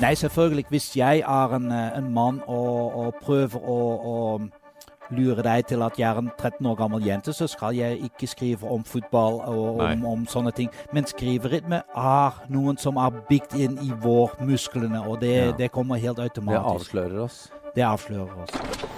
Nei, selvfølgelig. Hvis jeg er en, eh, en mann og, og prøver å, å, lure deg til at jeg er en 13 år gammel jente, så skal jeg ikke skrive om fotball og om, om sånne ting. Men skriverytme er noen som er bygd inn i vår musklene, og det, Ja. det kommer helt automatisk. Det avslører oss. Det avslører oss.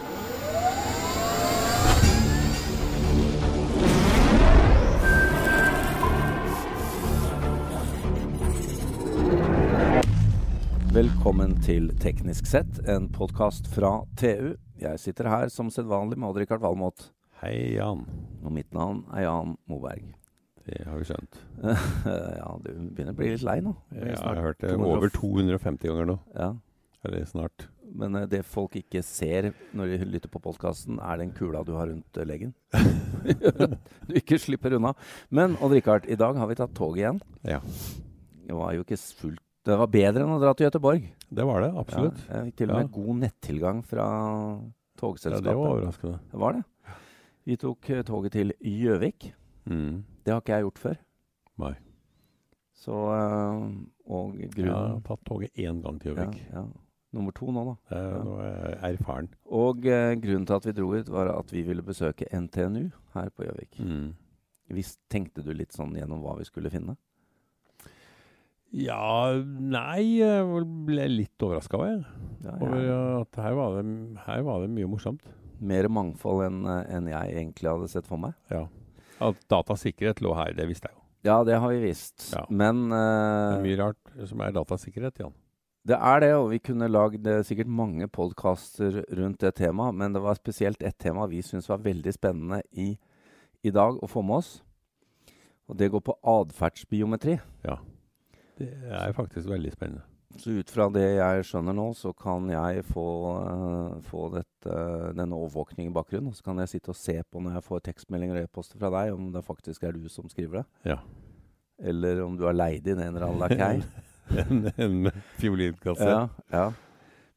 Velkommen til Teknisk sett, en podkast fra TU. Jeg sitter her som sedvanlig med Odd-Rikard Valmot. Hei, Jan. Og mitt navn er Jan Moberg. Det har vi skjønt. ja, du begynner å bli litt lei nå. Det er Jeg har hørt det 200 over 250 ganger nå. Ja, Eller snart. Men eh, det folk ikke ser når de lytter på podkasten, er den kula du har rundt eh, leggen. du ikke slipper unna. Men Odd-Rikard, i dag har vi tatt toget igjen. Ja. Det var jo ikke fullt Det var bedre enn å dra til Gøteborg. Det var det, absolutt. Ja, jeg fikk til og med Ja. god nettilgang fra Ja, togselskapet. det var overraskende. Det var det. Vi tok eh, toget til Gjøvik. Mm. Det har ikke jeg gjort før. Nei. Så eh, Og Jeg har tatt toget én gang til ja, Gjøvik. ja. Nummer to nå, da. Ja. Nå er jeg erfaren. Og eh, grunnen til at vi dro hit, var at vi ville besøke NTNU her på Gjøvik. Mm. Hvis Tenkte du litt sånn gjennom hva vi skulle finne? Ja, nei Jeg ble litt overraska, var jeg. Ja, Over at her var, det, her var det mye morsomt. Mer mangfold enn en jeg egentlig hadde sett for meg. Ja. At datasikkerhet lå her, det visste jeg jo. Ja, det har vi visst. Ja. Men Det eh, er mye rart som er datasikkerhet, Jan. Det er det, og vi kunne lagd sikkert mange podkaster rundt det temaet. Men det var spesielt ett tema vi syntes var veldig spennende i, i dag å få med oss. Og det går på atferdsbiometri. Det er faktisk veldig spennende. Så ut fra det jeg skjønner nå, så kan jeg få, uh, få dette, denne overvåkningen i bakgrunnen. Og så kan jeg sitte og se på når jeg får tekstmeldinger og e-poster fra deg, om det faktisk er du som skriver det. Ja. Eller om du har leid inn en eller annen lakei. en, en fiolinkasse. Ja, ja.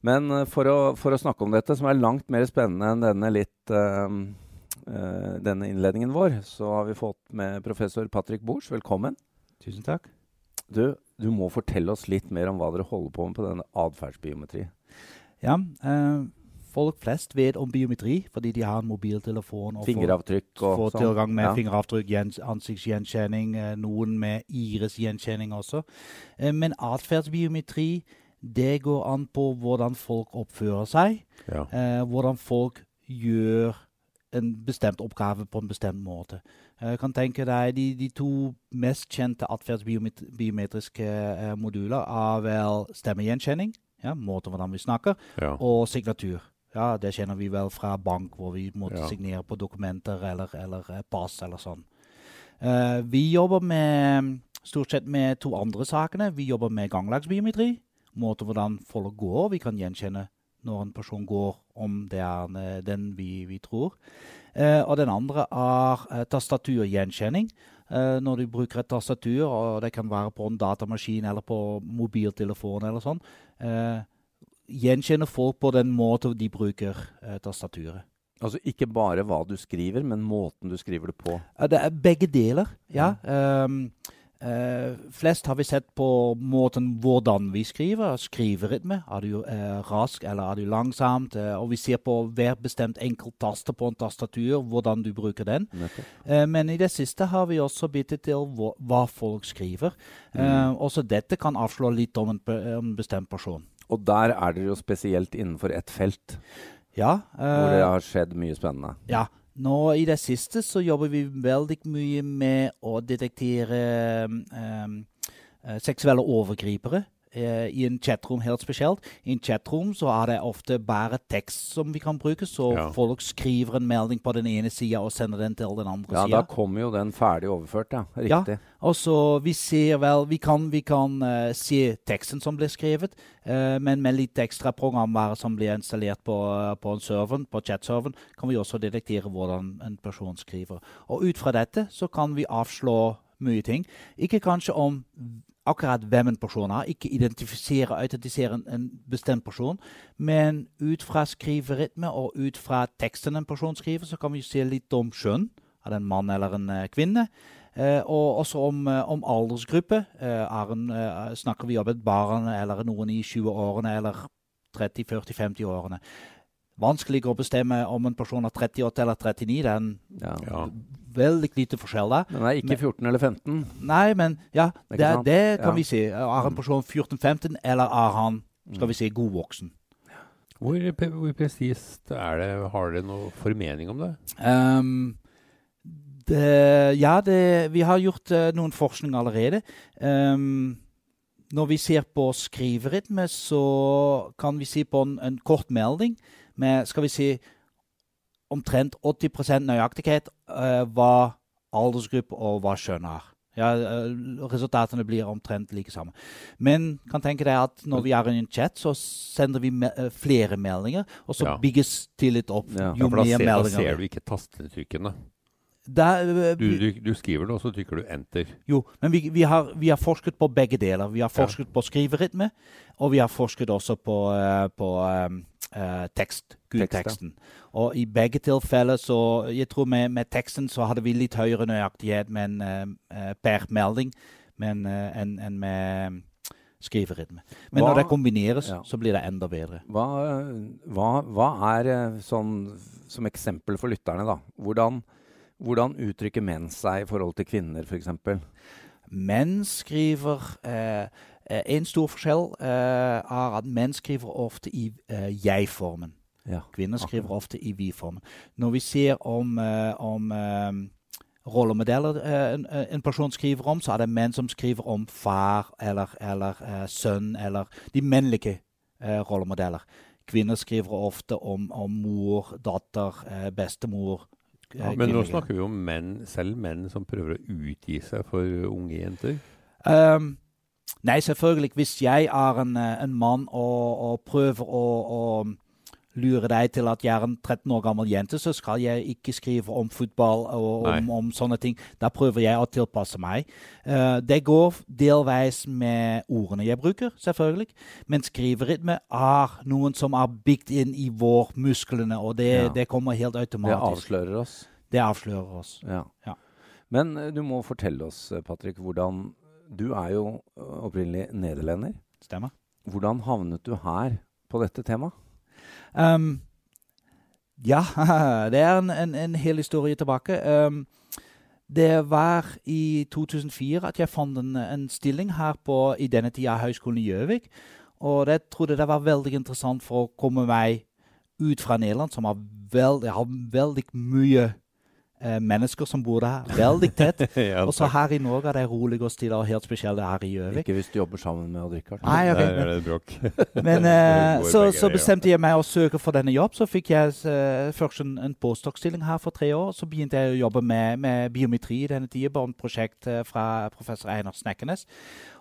Men eh, for å, for å snakke om dette, som er langt mer spennende enn denne, litt, uh, eh, denne innledningen vår, så har vi fått med professor Patrick Bors. Velkommen. Tusen takk. Du, du må fortelle oss litt mer om hva dere holder på med på denne atferdsbiometri. Ja, eh, folk flest vet om biometri fordi de har en mobiltelefon. og Fingeravtrykk og Får sånn. tilgang med Ja. fingeravtrykk, ansiktsgjenkjenning, eh, noen med irisgjenkjenning også. Eh, Men atferdsbiometri, det går an på hvordan folk oppfører seg. Ja. eh, hvordan folk gjør en bestemt oppgave på en bestemt måte. Jeg kan tenke deg De, de to mest kjente atferdsbiometriske eh, moduler er vel stemmegjenkjenning, ja, måten hvordan vi snakker, ja. og signatur. Ja, Det kjenner vi vel fra bank, hvor vi måtte Ja. signere på dokumenter eller, eller eh, pass eller sånn. Uh, vi jobber med, stort sett med to andre sakene. Vi jobber med ganglagsbiometri, måten hvordan folk går. Vi kan gjenkjenne når en person går, om det er eh, den vi, vi tror. Eh, og den andre er eh, tastaturgjenkjenning. Eh, når du bruker et tastatur, og det kan være på en datamaskin eller på mobiltelefon eller sånn, eh, gjenkjenner folk på den måten de bruker eh, tastaturet. Altså ikke bare hva du skriver, men måten du skriver det på. Det er begge deler, ja. Ehm, eh, flest har vi sett på måten hvordan vi skriver. Skriverytme. Er du uh, rask eller er du langsomt? Uh, og vi ser på hver bestemt enkelt taste på en tastatur, hvordan du bruker den. Eh, men i det siste har vi også byttet til hva, hva folk skriver. Eh, også dette kan avslå litt om en, en bestemt person. Og der er dere jo spesielt innenfor ett felt, Ja, hvor det eh, har skjedd mye spennende. Ja, nå i det siste så jobber vi veldig mye med å detektere um, seksuelle overgripere i en chatrom helt spesielt. I en chatrom så er det ofte bare tekst som vi kan bruke, så Ja. folk skriver en melding på den ene sida og sender den til den andre Ja, siden. da kommer jo den ferdig overført, ja. Riktig. Ja. Og så vi ser vel Vi kan, vi kan uh, se teksten som blir skrevet, uh, men med litt ekstra programvare som blir installert på, uh, på en server, på chatserveren, kan vi også detektere hvordan en person skriver. Og ut fra dette så kan vi avslå mye ting. Ikke kanskje om akkurat hvem en person er, ikke identifisere autentisere en, bestemt person, men ut fra skriverytme og ut fra teksten en person skriver, så kan vi se litt om skjønn. Er det en mann eller en eh, kvinne? Eh, og også om, eh, om aldersgruppe. Eh, en, eh, snakker vi om et barn eller noen i 20-årene eller 30-40-50-årene. Vanskeligere å bestemme om en person er 38 eller 39. Det er en Ja. Ja. veldig lite forskjell der. Men det er ikke 14 eller 15. Nei, men ja, det, det, det kan Ja. vi si. Er en person 14-15, eller er han skal vi si, god voksen? Hvor, hvor presist er det? Har dere noe formening om det? Um, det, ja, det, vi har gjort uh, noen forskning allerede. Um, når vi ser på skriverytme, så kan vi si på en, en kort melding med skal vi si, omtrent 80 nøyaktighet eh, hva aldersgruppe og hva kjønn er. Ja, eh, resultatene blir omtrent like samme. Men kan tenke deg at når vi er i en chat, så sender vi me eh, flere meldinger, og så Ja. bygges tillit opp Ja. jo mer ser, da ser du ikke tastetrykene. Der, eh, Du, du, du skriver og så trykker du enter. Jo, men vi, vi, har, vi har forsket på begge deler. Vi har Ja. forsket på skriverytme, og vi har forsket også på, eh, på uh, eh, tekst. Gudteksten. Og i begge tilfeller så Jeg tror med, med teksten så hadde vi litt høyere nøyaktighet med en uh, per melding men, uh, enn en med skriverytme. Men Hva- når det kombineres, Ja. så blir det enda bedre. Hva, hva, hva er eh, sånn som eksempel for lytterne, da? Hvordan, hvordan uttrykker menn seg i forhold til kvinner, f.eks.? Menn skriver eh, eh, En stor forskjell eh, er at menn skriver ofte i eh, jeg-formen. Ja. Kvinner skriver akkurat. ofte i vi-formen. Når vi ser om, eh, om eh, rollemodeller en, en person skriver om, så er det menn som skriver om far eller, eller sønn, eller de mennlige eh, rollemodeller. Kvinner skriver ofte om, om mor, datter, bestemor. Ja, men nå snakker vi om menn, selv menn som prøver å utgi seg for unge jenter. Um, nei, selvfølgelig. Hvis jeg er en, eh, en mann og, og prøver å, å lure deg til at jeg er en 13 år gammel jente, så skal jeg ikke skrive om fotball og om, om sånne ting. Da prøver jeg å tilpasse meg. Uh, det går delvis med ordene jeg bruker, selvfølgelig. Men skriverytme er noen som er bygd inn i vår musklene, og det, Ja. det kommer helt Det automatisk. avslører oss. Det avslører oss. Ja. Ja. Men eh, du må fortelle oss, eh, Patrick, hvordan Du er jo opprinnelig nederlender. Stemmer. Hvordan havnet du her på dette temaet? Um, ja, det er en, en, en hel historie tilbake. Um, det var i 2004 at jeg fant en, en stilling her på i denne tida Høgskolen i Gjøvik. Og det trodde det var veldig interessant for å komme meg ut fra Nederland, som har, veld, har veldig mye eh, mennesker som bor der. Veldig tett. ja, Og så her i Norge er det rolig og stille, og helt spesielt her i Gjøvik. Ikke hvis du jobber sammen med Odd Rikard. Nei, ok. Der er det bråk. Men eh, så, så bestemte jeg meg å søke for denne jobb. Så fikk jeg eh, først en, en postdoc-stilling her for tre år. Så begynte jeg å jobbe med, med biometri i denne tida bare et prosjekt eh, fra professor Einar Snekkenes.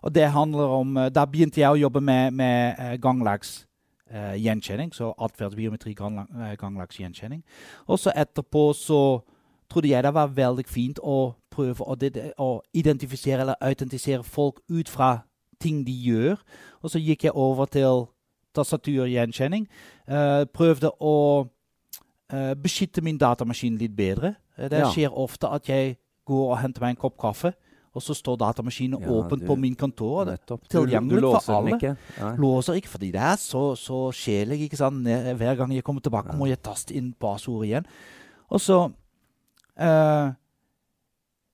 Og det handler om eh, Da begynte jeg å jobbe med, med eh, ganglags Uh, gjenkjenning. Så atferdsbiometri, gangla- eh, ganglags gjenkjenning. Og så etterpå så trodde jeg det var veldig fint å prøve å, det- å identifisere eller autentisere folk ut fra ting de gjør. Og så gikk jeg over til tastaturgjenkjenning. Uh, prøvde å uh, beskytte min datamaskin litt bedre. Eh, det Ja. skjer ofte at jeg går og henter meg en kopp kaffe, og så står datamaskinen Ja, åpen du- på min kontor. Nettopp. Tilgjengelig for alle. ikke? Nei. Låser ikke fordi det er så, så? Ne- Hver gang jeg kommer tilbake, må jeg taste inn passordet igjen. Og så eh,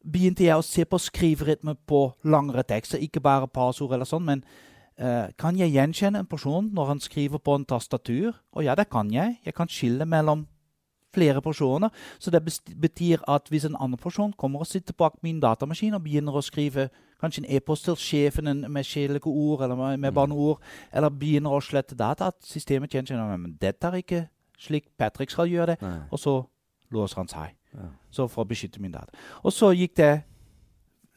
begynte jeg å se på skriverytme på langere tekster. Ikke bare passord eller sånn, men eh, kan jeg gjenkjenne en person når han skriver på en tastatur? Og ja, det kan jeg. Jeg kan skille mellom flere personer. Så det betyr at hvis en annen person kommer og sitter bak min datamaskin og begynner å skrive kanskje en e-post til sjefen med kjedelige ord eller med, med Mm. banneord, eller begynner å slette data, at systemet gjenkjenner men dette er ikke slik Patrick skal gjøre det, Nei. og så låser han seg. Ja. Så for å beskytte min data. Og så gikk det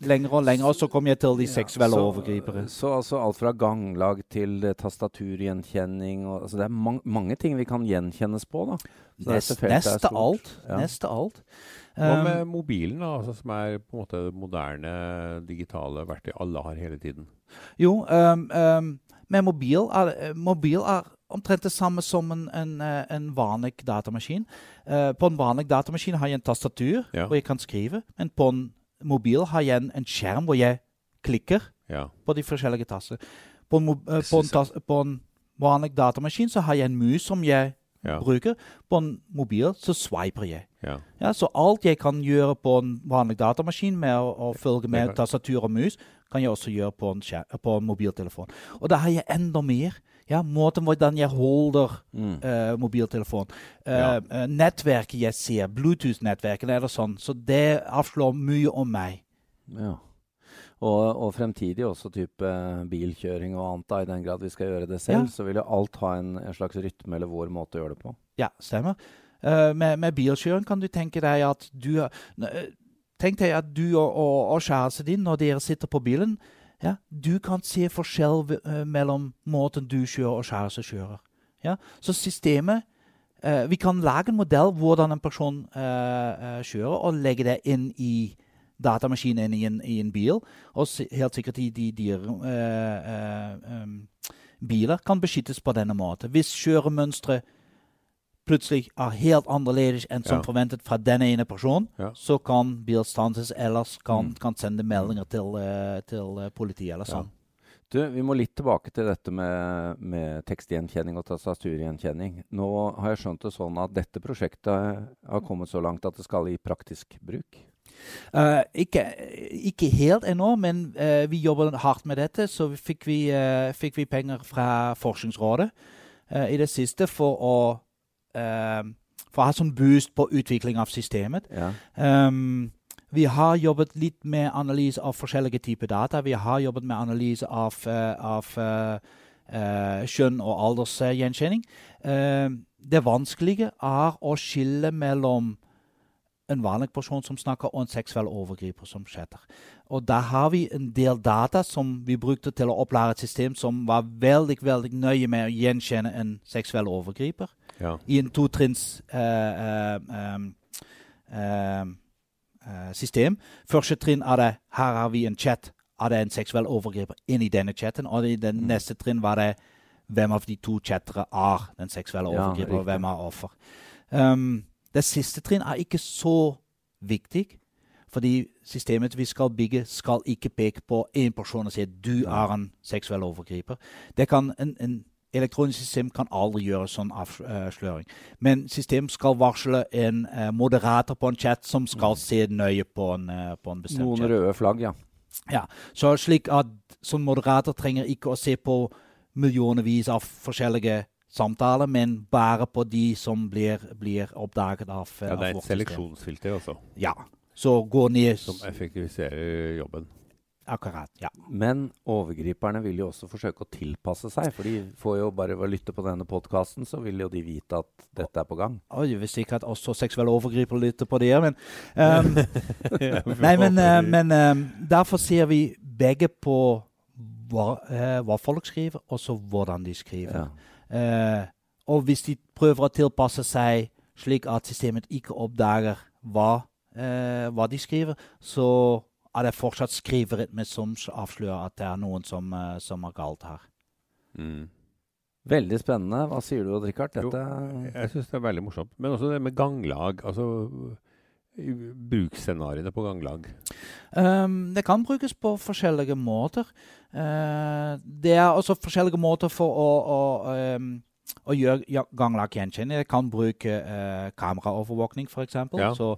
lenger og lenger, og så kom jeg til de seksuelle så, overgripere. Så altså alt fra ganglag til eh, tastaturgjenkjenning og, altså Det er mang mange ting vi kan gjenkjennes på, da. Nest, neste alt. Ja. Neste alt. Hva Um, med mobilen, da, altså, som er på en måte moderne digitale verktøy alle har hele tiden? Jo, um, um, med mobil er, eh, mobil er omtrent det samme som en, en, eh, en vanlig datamaskin. Uh, på en vanlig datamaskin har jeg en tastatur Ja. hvor jeg kan skrive, men på en mobil har jeg en, en skjerm hvor jeg klikker Ja. på de forskjellige tasser. På en, eh, på, tas, på en vanlig datamaskin så har jeg en mus som jeg Ja. bruker. På en mobil så swiper jeg. så alt jeg kan gjøre på en vanlig datamaskin med å, å følge med tastatur og mus, kan jeg også gjøre på en, på en mobiltelefon. Og da har jeg enda mer. Ja, måten hvordan jeg holder Mm. uh, mobiltelefon. Uh, Ja. eh, nettverket jeg ser, Bluetooth-nettverket eller sånn. Så det avslår mye om meg. Ja. Og, og fremtidig også type bilkjøring og annet, da, i den grad vi skal gjøre det selv, Ja. så vil jo alt ha en, en slags rytme eller vår måte å gjøre det på. Ja, stemmer. Uh, med, med bilkjøring kan du tenke deg at du har- Tenk deg at du og, og, og kjæresten din, når dere sitter på bilen, ja, du kan se forskjell eh, mellom måten du kjører og kjæresten kjører. Ja? Så systemet eh, Vi kan lage en modell hvordan en person eh, eh, kjører, og legge det inn i datamaskinen i en, i en bil. Og se, helt sikkert i de dyre eh, eh, biler kan beskyttes på denne måten. Hvis kjøremønsteret plutselig er helt annerledes enn som Ja. forventet fra denne ene personen, Ja. så kan bil stanses, ellers kan, Mm. kan sende meldinger til, eh, til eh, politiet eller Ja. sånn. Du, vi må litt tilbake til dette med, med tekstgjenkjenning og tastaturgjenkjenning. Nå har jeg skjønt det sånn at dette prosjektet har kommet så langt at det skal i praktisk bruk. Uh, ikke, ikke helt ennå, men uh, vi jobber hardt med dette. Så fikk, vi, uh, fikk vi penger fra Forskningsrådet i det siste for å, for å ha sånn boost på utvikling av systemet. Ja. Um, vi har jobbet litt med analyse av forskjellige typer data. Vi har jobbet med analyse av, eh, av eh, eh, kjønn- og aldersgjenkjenning. Ehm, det vanskelige er å skille mellom en vanlig person som snakker, og en seksuell overgriper som chatter. Og da har vi en del data som vi brukte til å opplære et system som var veldig veldig nøye med å gjenkjenne en seksuell overgriper Ja. i en totrinns uh, uh, eh, system. Første trinn er det her har vi en chat. Er det en seksuell overgriper inni denne chatten? Og i den Mm. neste trinn var det hvem av de to chattere er den seksuelle Ja, overgriper, og hvem er offer. Um, det siste trinn er ikke så viktig. Fordi systemet vi skal bygge, skal ikke peke på én person og si at du er en seksuell overgriper. Det kan en, en elektronisk system kan aldri gjøre sånn avsløring. Men systemet skal varsle en eh, moderator på en chat som skal se nøye på en, eh, på en bestemt Noen chat. røde flagg, ja. Ja, så slik at Som moderator trenger ikke å se på millionervis av forskjellige samtaler, men bare på de som blir, blir oppdaget av, eh, ja, det er et seleksjonsfilter også, Ja, så går ned som effektiviserer jobben. Akkurat, ja. Men overgriperne vil jo også forsøke å tilpasse seg. For de får jo bare ved å lytte på denne podkasten, så vil jo de vite at dette er på gang. Oi, jeg visste ikke at også seksuelle overgripere lytter på det, men um, Nei, men, uh, men um, derfor ser vi begge på hva, uh, hva folk skriver, og så hvordan de skriver. Ja. Uh, og hvis de prøver å tilpasse seg slik at systemet ikke oppdager hva, eh, hva de skriver, så er det fortsatt skriverytme som avslører at det er noen som, eh, som er galt her. Mm. Veldig spennende. Hva sier du, Odd-Rikard? Jo, Jeg syns det er veldig morsomt. Men også det med ganglag. Altså i- bruksscenarioene på ganglag. Um, det kan brukes på forskjellige måter. Uh, det er også forskjellige måter for å, å, ehm, å gjøre ganglag gjenkjenning. Jeg kan bruke uh, kameraovervåkning, f.eks. Ja. Så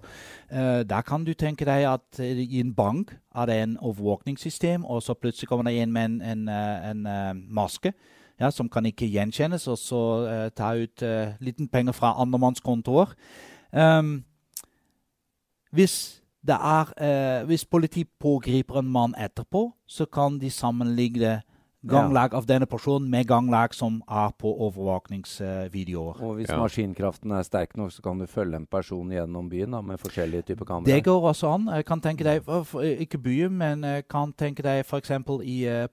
eh, der kan du tenke deg at eh, i en bank er det en overvåkningssystem, og så plutselig kommer det inn med en, en, eh, en eh, maske. Ja, som kan ikke gjenkjennes, og så eh, ta ut uh, liten penger fra andremannskontoer. Um, hvis det er eh, Hvis politiet pågriper en mann etterpå, så kan de sammenligne ganglag av denne personen med ganglag som er på overvåkningsvideoer. Og hvis Ja. maskinkraften er sterk nok, så kan du følge en person gjennom byen da, med forskjellige typer kameraer. Det går også an. Jeg kan tenke deg, Ikke byen, men jeg kan tenke deg f.eks.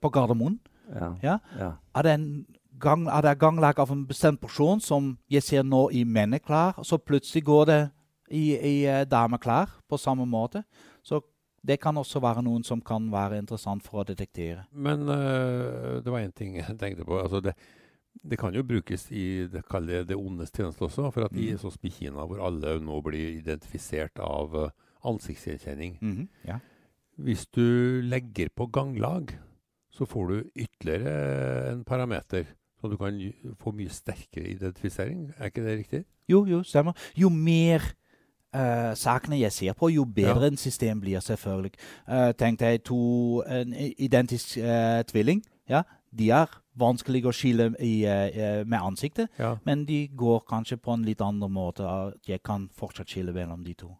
på Gardermoen. Ja. Ja. ja. Er det, en gang, er det ganglag av en bestemt person som jeg ser nå i menneklær, så plutselig går det i, i eh, dameklær på samme måte? Så det kan også være noen som kan være interessant for å detektere. Men uh, det var én ting jeg tenkte på. Altså det, det kan jo brukes i det, det, ondes tjeneste også. For at i Mhm. sånn som i Kina, hvor alle nå blir identifisert av ansiktsgjenkjenning mm -hmm. Ja. hvis du legger på ganglag, så får du ytterligere en parameter. Så du kan få mye sterkere identifisering. Er ikke det riktig? Jo, jo, stemmer. Jo mer eh, sakene jeg ser på, jo bedre Ja. en system blir, selvfølgelig. Uh, tenk deg to en identisk uh, tvilling. Ja, de er vanskelig å skille i, med ansiktet, Ja. men de går kanskje på en litt annen måte. Jeg kan fortsatt skille mellom de to.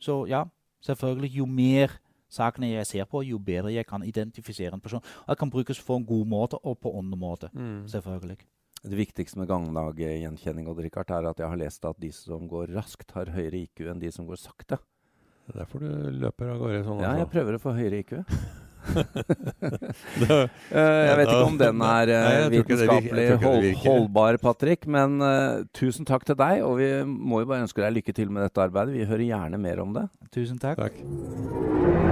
Så ja, selvfølgelig. Jo mer sakene jeg ser på, jo bedre jeg kan identifisere en person. Og det kan brukes på en god måte og på en andre måte. Selvfølgelig. Det viktigste med ganglaggjenkjenning Rikard, er at jeg har lest at de som går raskt, har høyere IQ enn de som går sakte. Det er derfor du løper av gårde sånn. Ja, jeg altså. prøver å få høyere IQ. Eh, jeg vet ikke om den er eh, jeg vitenskapelig jeg hold, holdbar, Patrick. Men uh, tusen takk til deg, og vi må jo bare ønske deg lykke til med dette arbeidet. Vi hører gjerne mer om det. Tusen takk. Takk.